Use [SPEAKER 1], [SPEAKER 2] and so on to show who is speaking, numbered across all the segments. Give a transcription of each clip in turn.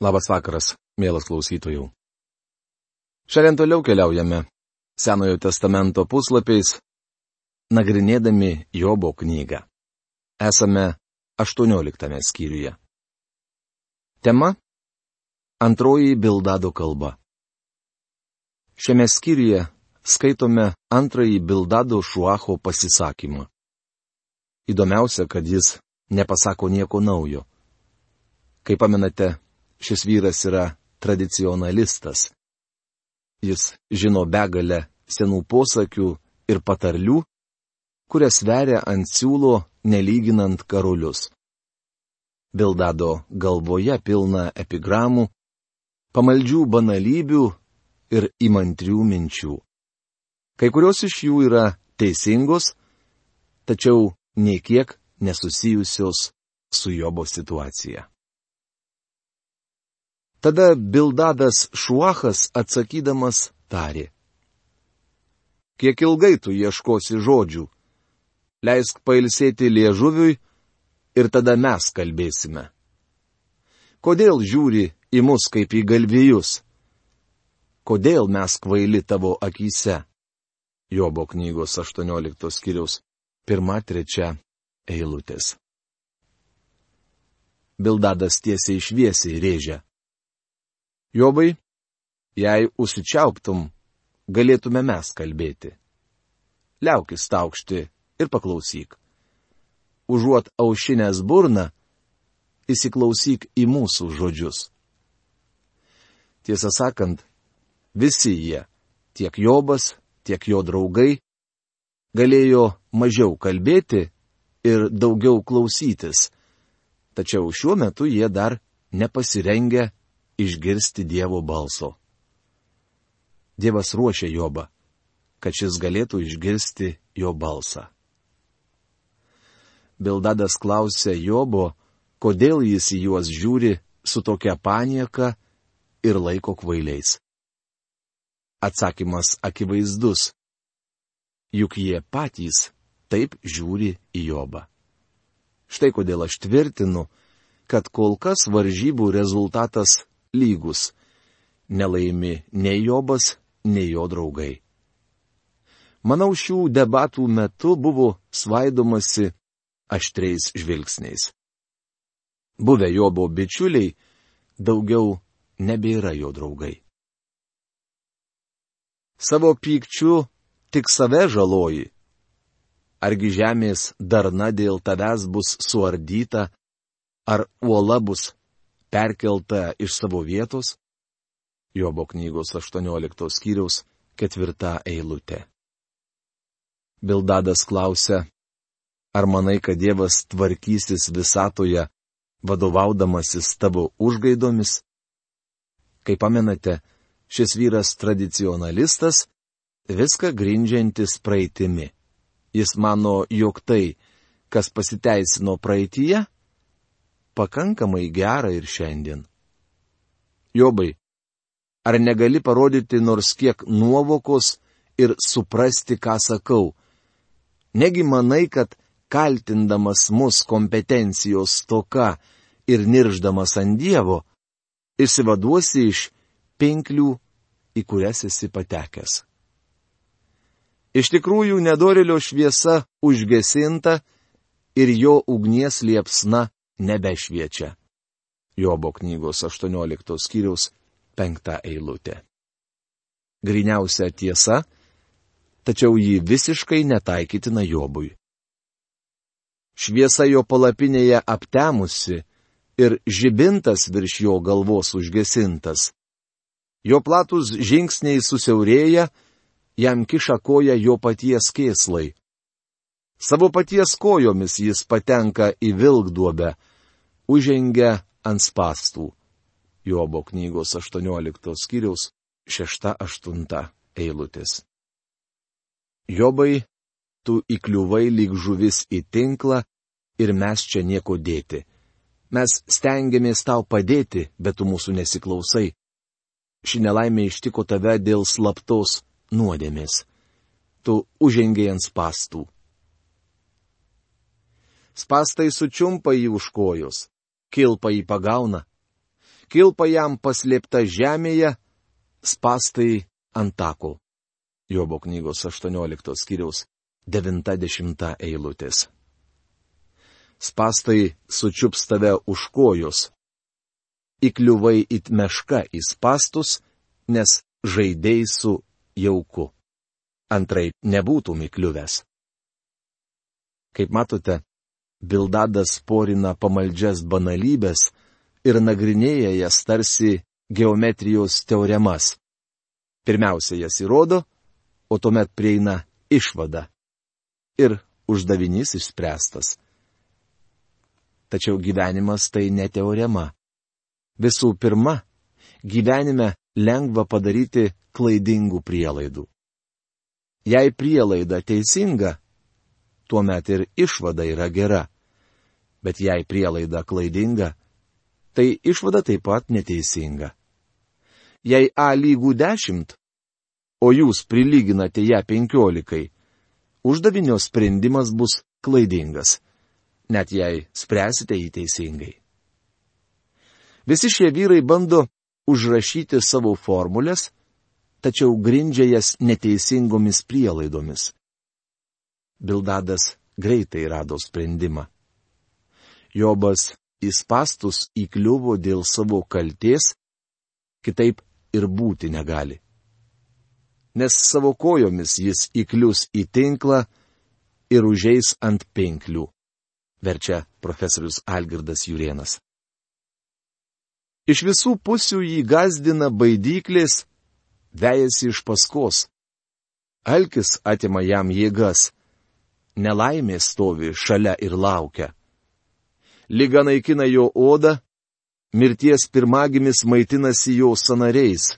[SPEAKER 1] Labas vakaras, mielas klausytojų. Šiandien toliau keliaujame Senojo testamento puslapiais, nagrinėdami Jobo knygą. Esame 18 skyriuje. Tema - antroji Bildado kalba. Šiame skyriuje skaitome antrąjį Bildado Šuacho pasisakymą. Įdomiausia, kad jis nepasako nieko naujo. Kaip pamenate, šis vyras yra tradicionalistas. Jis žino begalę senų posakių ir patarlių, kurias veria ant siūlo nelyginant karulius. Bildado galvoje pilna epigramų, pamaldžių banalybių ir įmantrių minčių. Kai kurios iš jų yra teisingos, tačiau niekiek nesusijusios su Jobo situacija. Tada Bildadas Šuachas atsakydamas tarė. Kiek ilgai tu ieškosi žodžių? Leisk pailsėti liežuviui ir tada mes kalbėsime. Kodėl žiūri į mus kaip į galvijus? Kodėl mes kvaili tavo akise? Jobo knygos 18 skyrius 1-3 eilutės. Bildadas tiesiai išviesiai rėžia. Jobai, jei užsičiauptum, galėtume mes kalbėti. Liaukis taukšti ir paklausyk. Užuot aušinės burną, įsiklausyk į mūsų žodžius. Tiesą sakant, visi jie, tiek Jobas, tiek jo draugai, galėjo mažiau kalbėti ir daugiau klausytis, tačiau šiuo metu jie dar nepasirengę išgirsti Dievo balso. Dievas ruošia Jobą, kad šis galėtų išgirsti jo balsą. Bildadas klausė Jobo, kodėl jis į juos žiūri su tokia panieka ir laiko kvailiais. Atsakymas akivaizdus. Juk jie patys taip žiūri į Jobą. Štai kodėl aš tvirtinu, kad kol kas varžybų rezultatas lygus. Nelaimi nei Jobas, nei jo draugai. Manau, šių debatų metu buvo svaidomasi aštriais žvilgsniais. Buvę Jobo bičiuliai daugiau nebėra jo draugai. Savo pykčiu tik save žaloji. Argi žemės darna dėl tavęs bus suardyta, ar uola bus perkelta iš savo vietos? Jobo knygos 18 skyriaus ketvirta eilutė. Bildadas klausia, ar manai, kad Dievas tvarkysis visatoje, vadovaudamasis tavo užgaidomis? Kaip pamenate, šis vyras tradicionalistas, viską grindžiantis praeitimi. Jis mano, jog tai, kas pasiteisino praeitie, pakankamai gera ir šiandien. Jobai, ar negali parodyti nors kiek nuovokos ir suprasti, ką sakau? Negi manai, kad kaltindamas mus kompetencijos toka ir nirždamas ant Dievo, išsivaduosi iš pinklių, į kurias esi patekęs. Iš tikrųjų, nedorelio šviesa užgesinta ir jo ugnies liepsna nebešviečia. Jobo knygos 18 skyriaus 5 eilutė. Griniausia tiesa, tačiau ji visiškai netaikytina Jobui. Šviesa jo palapinėje aptemusi ir žibintas virš jo galvos užgesintas. Jo platus žingsniai susiaurėja, jam kiša koja jo paties kėslai. Savo paties kojomis jis patenka į vilkduobę, užžengia ant spastų. Jobo knygos 18 skyriaus 6-8 eilutės. Jobai, tu įkliuvai lyg žuvis į tinklą ir mes čia nieko dėti. Mes stengiamės tau padėti, bet tu mūsų nesiklausai. Ši nelaimė ištiko tave dėl slaptos nuodėmės. Tu užžengiai ant spastų. Spastai sučiumpa jį už kojos kilpa jį pagauna. kilpa jam paslėpta žemėje, spastai ant tako. Jobo knygos 18 skyriaus 90 eilutės. Spastai sučiups tave už kojos. Įkliuvai it meška į spastus, nes žaidėjai su jauku. Antrai nebūtum įkliuvęs. Kaip matote, Bildadas porina pamaldžias banalybės ir nagrinėja jas tarsi geometrijos teoremas. Pirmiausia jas įrodo, o tuomet prieina išvada. Ir uždavinys išspręstas. Tačiau gyvenimas tai ne teorema. Visų pirma, gyvenime lengva padaryti klaidingų prielaidų. Jei prielaida teisinga, tuomet ir išvada yra gera. Bet jei prielaida klaidinga, tai išvada taip pat neteisinga. Jei A lygų 10, o jūs prilyginate ją 15, uždavinio sprendimas bus klaidingas, net jei spręsite jį teisingai. Visi šie vyrai bando užrašyti savo formulės, tačiau grindžia jas neteisingomis prielaidomis. Bildadas greitai rado sprendimą. Jobas į pastus įkliuvo dėl savo kalties, kitaip ir būti negali. Nes savo kojomis jis įklius į tinklą ir užeis ant pinklių, verčia profesorius Algirdas Jurienas. Iš visų pusių jį gazdina baidyklės, vejasi iš paskos. Alkis atima jam jėgas nelaimė stovi šalia ir laukia. Liga naikina jo odą, mirties pirmagimis maitinasi jo sanariais.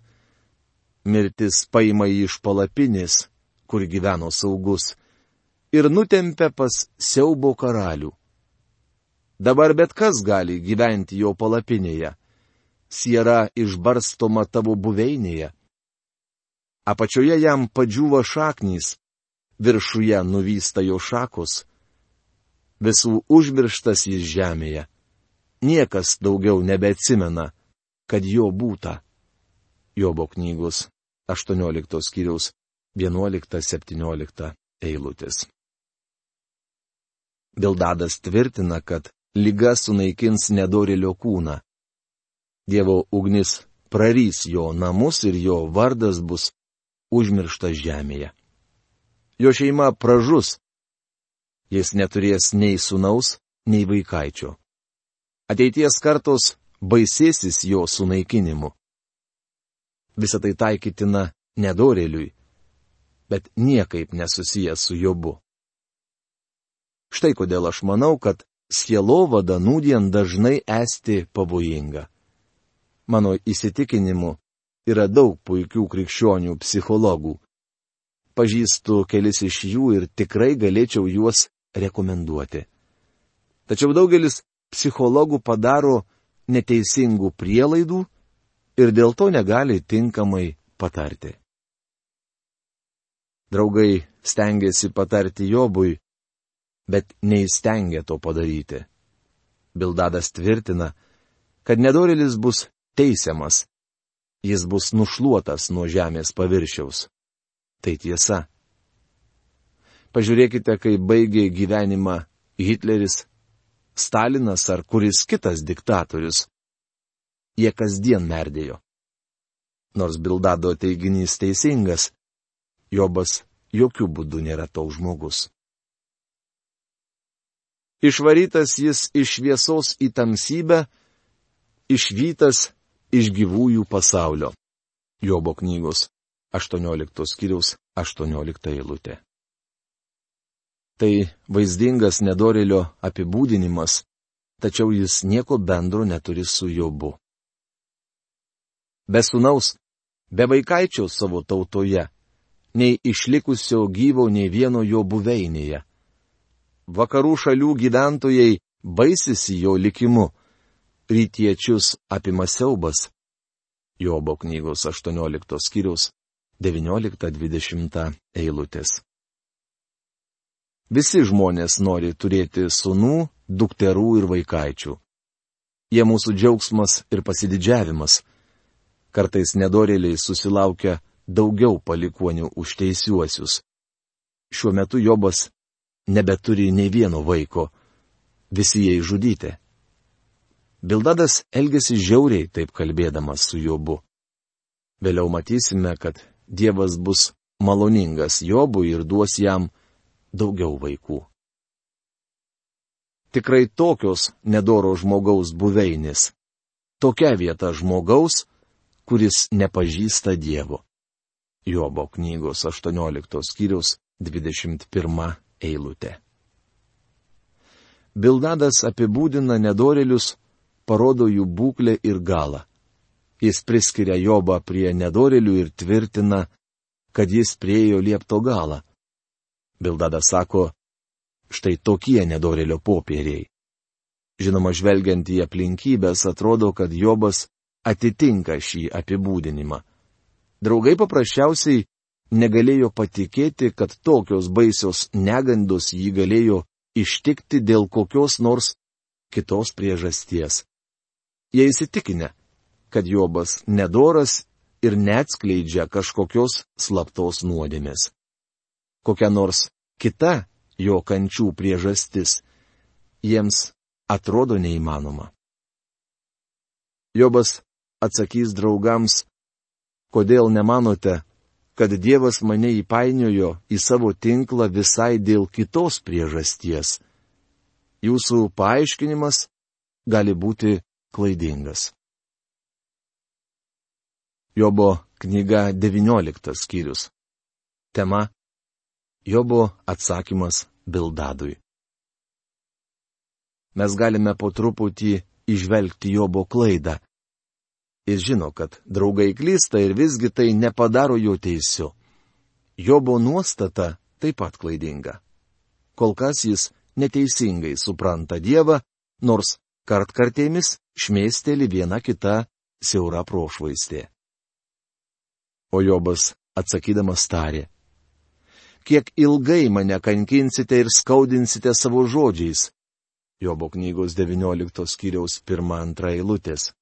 [SPEAKER 1] Mirtis paima jį iš palapinės, kur gyveno saugus, ir nutempia pas siaubo karalių. Dabar bet kas gali gyventi jo palapinėje. Siera išbarstoma tavo buveinėje. Apačioje jam padžiūva šaknys, viršuje nuvysta jo šakos. Visų užmirštas jis žemėje. Niekas daugiau nebeatsimena, kad jo būta. Jobo knygos 18 skyriaus 11-17 eilutės. Bildadas tvirtina, kad lyga sunaikins nedorėlio kūną. Dievo ugnis prarys jo namus ir jo vardas bus užmirštas žemėje jo šeima pražus. Jis neturės nei sunaus, nei vaikaičio. Ateities kartos baisėsis jo sunaikinimu. Visą tai taikytina nedorėliui, bet niekaip nesusijęs su jobu. Štai kodėl aš manau, kad sielovada nūdien dažnai esti pavojinga. Mano įsitikinimu, yra daug puikių krikščionių psichologų, pažįstu kelis iš jų ir tikrai galėčiau juos rekomenduoti. Tačiau daugelis psichologų padaro neteisingų prielaidų ir dėl to negali tinkamai patarti. Draugai stengiasi patarti Jobui, bet neįstengia to padaryti. Bildadas tvirtina, kad nedorėlis bus teisiamas, jis bus nušluotas nuo žemės paviršiaus. Tai tiesa. Pažiūrėkite, kai baigė gyvenimą Hitleris, Stalinas ar kuris kitas diktatorius. Jie kasdien merdėjo. Nors Bildado teiginys teisingas, Jobas jokių būdų nėra toks žmogus. Išvarytas jis iš šviesos į tamsybę, išvytas iš gyvųjų pasaulio. Jobo knygos 18 skyriaus 18 eilutė. Tai vaizdingas nedorėlio apibūdinimas, tačiau jis nieko bendro neturi su Jobu. Be sunaus, be vaikaičio savo tautoje, nei išlikusio gyvo nei vieno jo buveinėje. Vakarų šalių gyventojai baisisi jo likimu, rytiečius apima siaubas. Jobo knygos 18 skyriaus 19-20 eilutės. Visi žmonės nori turėti sunų, dukterų ir vaikaičių. Jie mūsų džiaugsmas ir pasididžiavimas. Kartais nedorėliai susilaukia daugiau palikonių už teisiuosius. Šiuo metu Jobas nebeturi nei vieno vaiko. Visi jie žudyti. Bildadas elgesi žiauriai taip kalbėdamas su Jobu. Vėliau matysime, kad Dievas bus maloningas Jobui ir duos jam daugiau vaikų. Tikrai tokios nedoro žmogaus buveinės. Tokia vieta žmogaus, kuris nepažįsta Dievo. Jobo knygos 18 skyrius 21 eilutė. Bildadas apibūdina nedorelius, parodo jų būklę ir galą. Jis priskiria Jobą prie nedorelių ir tvirtina, kad jis priejo liepto galą. Bildadas sako, štai tokie nedorelio popieriai. Žinoma, žvelgiant į aplinkybės, atrodo, kad Jobas atitinka šį apibūdinimą. Draugai paprasčiausiai negalėjo patikėti, kad tokios baisios negandos jį galėjo ištikti dėl kokios nors kitos priežasties. Jie įsitikinę, kad Jobas nedoras ir neatskleidžia kažkokios slaptos nuodėmės. Kokia nors kita jo kančių priežastis jiems atrodo neįmanoma. Jobas atsakys draugams, kodėl nemanote, kad Dievas mane įpainiojo į savo tinklą visai dėl kitos priežasties. Jūsų paaiškinimas gali būti klaidingas. Jobo knyga 19 skyrius. Tema - Jobo atsakymas Bildadui. Mes galime po truputį išvelgti Jobo klaidą, Jis žino, kad draugai klysta ir visgi tai nepadaro jo teisiu. Jobo nuostata taip pat klaidinga. Kol kas jis neteisingai supranta Dievą, nors kartkartėmis šmėsteli viena kita siaura prošvaistė. O Jobas atsakydamas tarė. Kiek ilgai mane kankinsite ir skaudinsite savo žodžiais? Jobo knygos 19 skyriaus 1-2 eilutės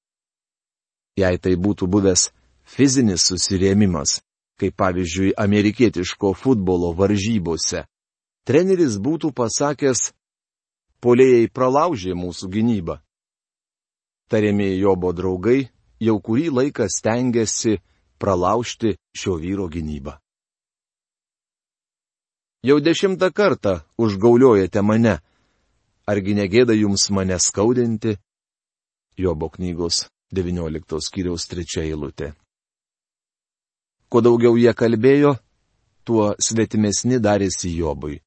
[SPEAKER 1] jei tai būtų buvęs fizinis susirėmimas, kaip pavyzdžiui amerikietiško futbolo varžybose, treneris būtų pasakęs, polėjai pralaužė mūsų gynybą. Tariamieji Jobo draugai jau kurį laiką stengiasi pralaužti šio vyro gynybą. Jau dešimtą kartą užgauliojate mane. Argi negėda jums mane skaudinti? Jobo knygos 19 skyriaus 3 eilutė. Kuo daugiau jie kalbėjo, tuo svetimesni darėsi Jobui.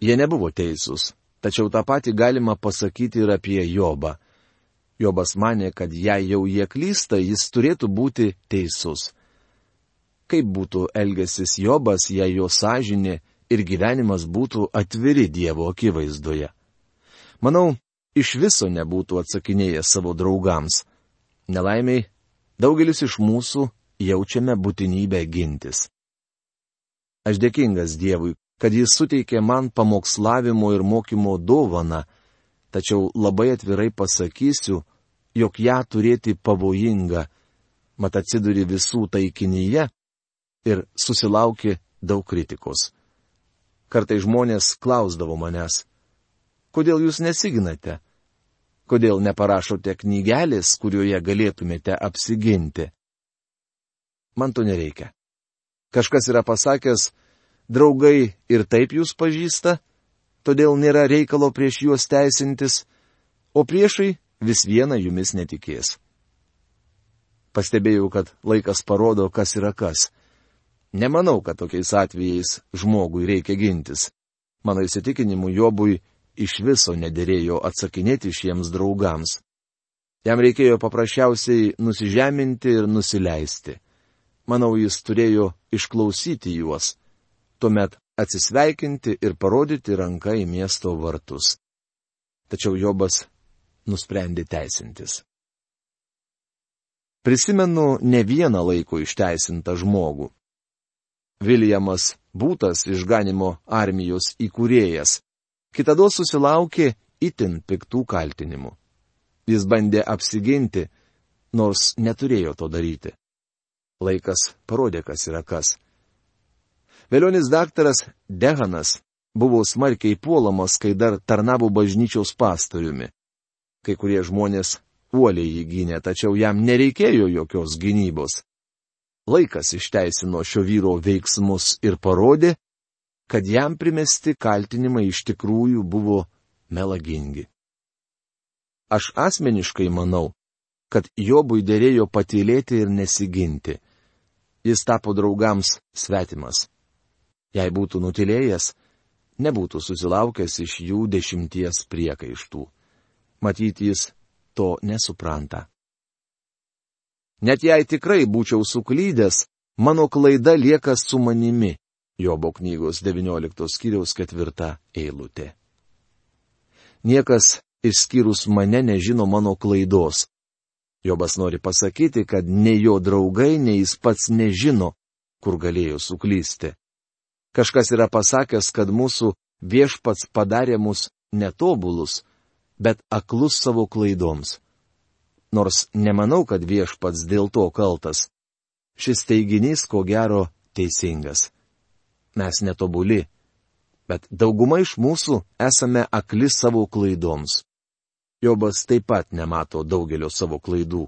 [SPEAKER 1] Jie nebuvo teisūs, tačiau tą patį galima pasakyti ir apie Jobą. Jobas mane, kad jei jau jie klysta, jis turėtų būti teisus. Kaip būtų elgesis Jobas, jei jo sąžinė ir gyvenimas būtų atviri Dievo akivaizdoje? Manau, iš viso nebūtų atsakinėjęs savo draugams Nelaimiai, daugelis iš mūsų jaučiame būtinybę gintis. Aš dėkingas Dievui, kad Jis suteikė man pamokslavimo ir mokymo dovaną, tačiau labai atvirai pasakysiu, jog ją turėti pavojinga, mat atsiduri visų taikinyje ir susilauki daug kritikos. Kartai žmonės klausdavo manęs, kodėl jūs nesiginate? Kodėl neparašote knygelės, kurioje galėtumėte apsiginti? Man to nereikia. Kažkas yra pasakęs, draugai ir taip jūs pažįsta, todėl nėra reikalo prieš juos teisintis, o priešai vis viena jumis netikės. Pastebėjau, kad laikas parodo, kas yra kas. Nemanau, kad tokiais atvejais žmogui reikia gintis. Mano įsitikinimu, Jobui iš viso nederėjo atsakinėti šiems draugams. Jam reikėjo paprasčiausiai nusižeminti ir nusileisti. Manau, jis turėjo išklausyti juos, tuomet atsisveikinti ir parodyti ranką į miesto vartus. Tačiau Jobas nusprendė teisintis. Prisimenu ne vieną laiko išteisintą žmogų. Viljamas būtas išganimo armijos įkūrėjas kitados susilaukė itin piktų kaltinimų. Jis bandė apsiginti, nors neturėjo to daryti. Laikas parodė, kas yra kas. Vėlionis daktaras Dehanas buvo smarkiai puolamas, kai dar tarnavo bažnyčiaus pastoriumi. Kai kurie žmonės uoliai jį gynė, tačiau jam nereikėjo jokios gynybos. Laikas išteisino šio vyro veiksmus ir parodė, kad jam primesti kaltinimai iš tikrųjų buvo melagingi. Aš asmeniškai manau, kad Jobui dėrėjo patylėti ir nesiginti. Jis tapo draugams svetimas. Jei būtų nutilėjęs, nebūtų susilaukęs iš jų dešimties priekaištų. Matyti jis to nesupranta. Net jei tikrai būčiau suklydęs, mano klaida lieka su manimi. Jobo knygos 19 skyriaus 4 eilutė. Niekas išskyrus mane nežino mano klaidos. Jobas nori pasakyti, kad nei jo draugai, nei jis pats nežino, kur galėjo suklysti. Kažkas yra pasakęs, kad mūsų viešpats padarė mus netobulus, bet aklus savo klaidoms nors nemanau, kad viešpats dėl to kaltas. Šis teiginys, ko gero, teisingas. Mes netobuli, bet dauguma iš mūsų esame akli savo klaidoms. Jobas taip pat nemato daugelio savo klaidų.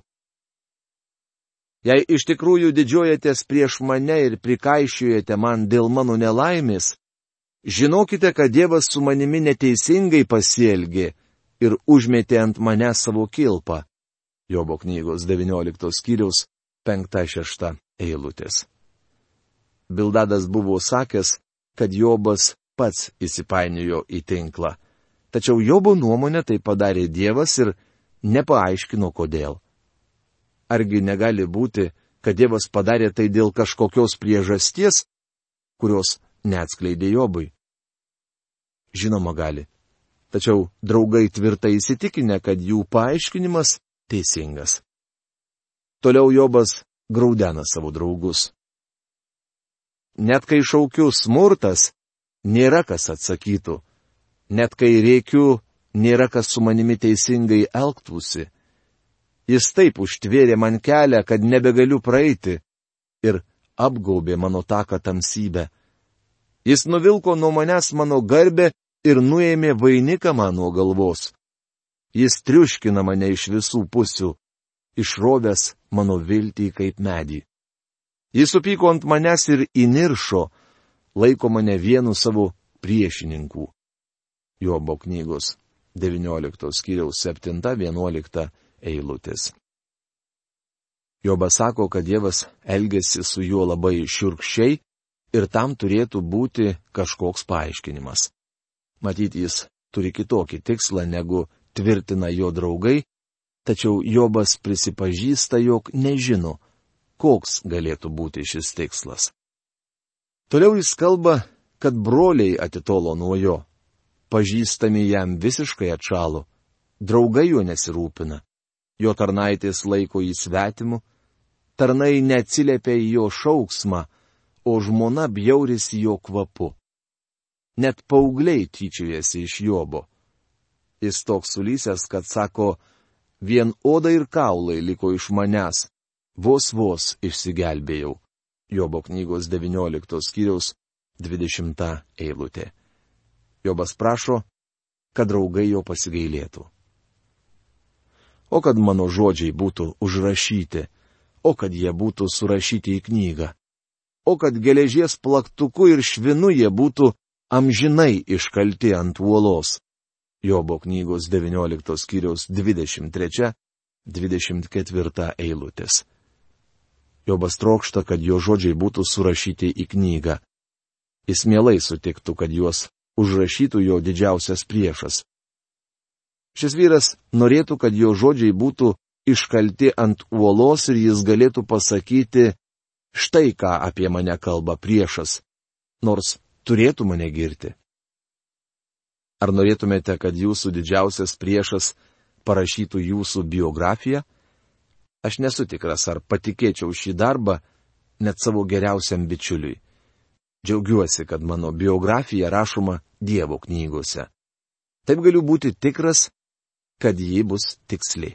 [SPEAKER 1] Jei iš tikrųjų didžiuojatės prieš mane ir prikaišiujate man dėl mano nelaimės, žinokite, kad Dievas su manimi neteisingai pasielgė ir užmetė ant mane savo kilpą. Jobo knygos 19 skyriaus 5-6 eilutės. Bildadas buvo sakęs, kad Jobas pats įsipainiojo į tinklą. Tačiau Jobo nuomonė tai padarė Dievas ir nepaaiškino kodėl. Argi negali būti, kad Dievas padarė tai dėl kažkokios priežasties, kurios neatskleidė Jobui? Žinoma gali. Tačiau draugai tvirtai įsitikinę, kad jų paaiškinimas teisingas. Toliau Jobas graudena savo draugus. Net kai šaukiu smurtas, nėra kas atsakytų. Net kai reikiu, nėra kas su manimi teisingai elgtųsi. Jis taip užtvėrė man kelią, kad nebegaliu praeiti ir apgaubė mano taką tamsybę. Jis nuvilko nuo manęs mano garbę ir nuėmė vainiką mano galvos. Jis triuškina mane iš visų pusių, išrovęs mano viltį kaip medį. Jis supyko ant manęs ir įniršo, laiko mane vienu savo priešininkų. Jobo knygos 19 skyriaus 7-11 eilutės. Jobas sako, kad Dievas elgesi su juo labai širkščiai ir tam turėtų būti kažkoks paaiškinimas. Matyt, jis turi kitokį tikslą negu tvirtina jo draugai, tačiau Jobas prisipažįsta, jog nežino, koks galėtų būti šis tikslas. Toliau jis kalba, kad broliai atitolo nuo jo, pažįstami jam visiškai atšalo, draugai juo nesirūpina, jo tarnaitės laiko jį svetimu, tarnai neatsiliepia į jo šauksmą, o žmona bjaurisi jo kvapu. Net paaugliai tyčiojasi iš Jobo. Jis toks sulysęs, kad sako, vien oda ir kaulai liko iš manęs, vos vos išsigelbėjau. Jobo knygos 19 skyriaus 20 eilutė. Jobas prašo, kad draugai jo pasigailėtų. O kad mano žodžiai būtų užrašyti, o kad jie būtų surašyti į knygą, o kad geležies plaktuku ir švinu jie būtų amžinai iškalti ant uolos. Jobo knygos 19 skyriaus 23-24 eilutės. Jobas trokšta, kad jo žodžiai būtų surašyti į knygą. Jis mielai sutiktų, kad juos užrašytų jo didžiausias priešas. Šis vyras norėtų, kad jo žodžiai būtų iškalti ant uolos ir jis galėtų pasakyti, štai ką apie mane kalba priešas, nors turėtų mane girti. Ar norėtumėte, kad jūsų didžiausias priešas parašytų jūsų biografiją? Aš nesu tikras, ar patikėčiau šį darbą net savo geriausiam bičiuliui. Džiaugiuosi, kad mano biografija rašoma Dievo knygose. Taip galiu būti tikras, kad ji bus tiksli.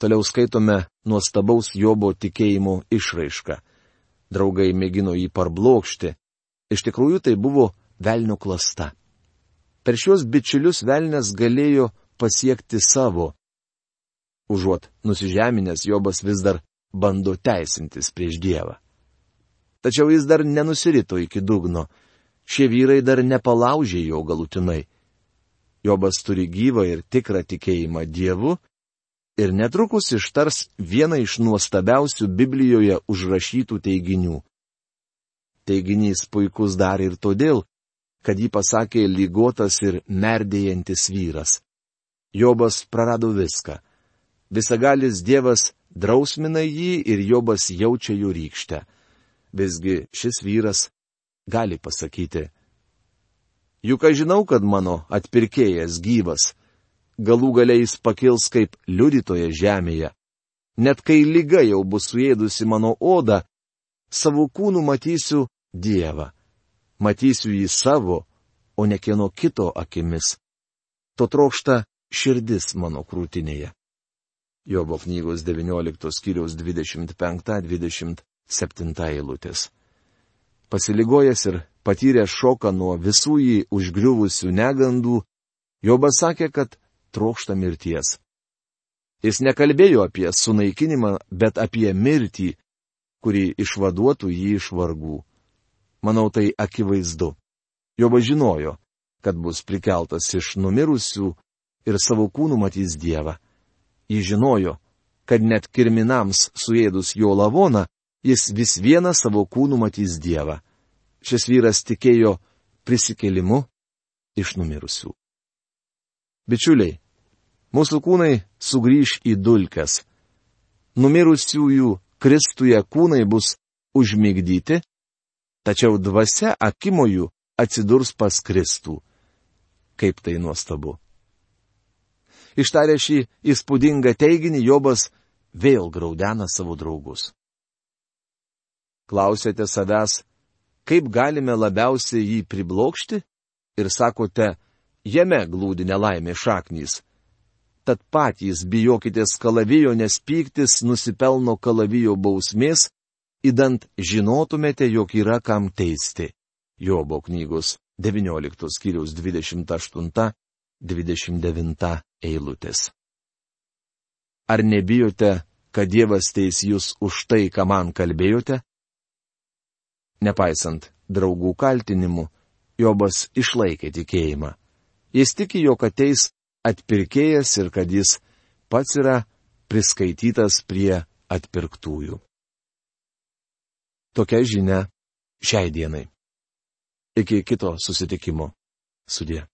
[SPEAKER 1] Toliau skaitome nuostabaus Jobo tikėjimo išraišką. Draugai mėgino jį parblokšti. Iš tikrųjų tai buvo velnio klasta. Per šios bičiulius velnės galėjo pasiekti savo. Užuot nusižeminęs, Jobas vis dar bando teisintis prieš Dievą. Tačiau jis dar nenusirito iki dugno. Šie vyrai dar nepalaužė jo galutinai. Jobas turi gyvą ir tikrą tikėjimą Dievu ir netrukus ištars vieną iš nuostabiausių Biblijoje užrašytų teiginių. Teiginys puikus dar ir todėl, kad jį pasakė lygotas ir merdėjantis vyras. Jobas prarado viską. Visagalis Dievas drausmina jį ir Jobas jaučia jų rykštę. Visgi šis vyras gali pasakyti. Juk aš žinau, kad mano atpirkėjas gyvas galų galiais pakils kaip liudytoje žemėje. Net kai lyga jau bus suėdusi mano odą, savo kūnų matysiu Dievą. Matysiu jį savo, o ne kieno kito akimis. To trokšta širdis mano krūtinėje. Jobo knygos 19 skyriaus 25-27 eilutės. Pasiligojęs ir patyręs šoką nuo visų jį užgriuvusių negandų, Jobas sakė, kad trokšta mirties. Jis nekalbėjo apie sunaikinimą, bet apie mirtį, kuri išvaduotų jį iš vargų. Manau, tai akivaizdu. Joba žinojo, kad bus prikeltas iš numirusių ir savo kūnų matys Dievą. Jis žinojo, kad net kirminams suėdus jo lavoną, jis vis vieną savo kūnų matys Dievą. Šis vyras tikėjo prisikėlimu iš numirusių. Bičiuliai, Mūsų kūnai sugrįž į dulkes. Numirusiųjų Kristuje kūnai bus užmigdyti, tačiau dvasia akimojų atsidurs pas Kristų. Kaip tai nuostabu. Ištarė šį įspūdingą teiginį, Jobas vėl graudena savo draugus. Klausėte savęs, kaip galime labiausiai jį priblokšti? Ir sakote, jame glūdi nelaimė šaknys tad patys bijokitės kalavijo, nes pyktis nusipelno kalavijo bausmės, įdant žinotumėte, jog yra kam teisti. Jobo knygos 19 skyriaus 28-29 eilutės. Ar nebijote, kad Dievas teis jūs už tai, ką man kalbėjote? Nepaisant draugų kaltinimų, Jobas išlaikė tikėjimą. Jis tiki, jog ateis atpirkėjas ir kad jis pats yra priskaitytas prie atpirktųjų. Tokia žinia šiai dienai. Iki kito susitikimo. Sudė.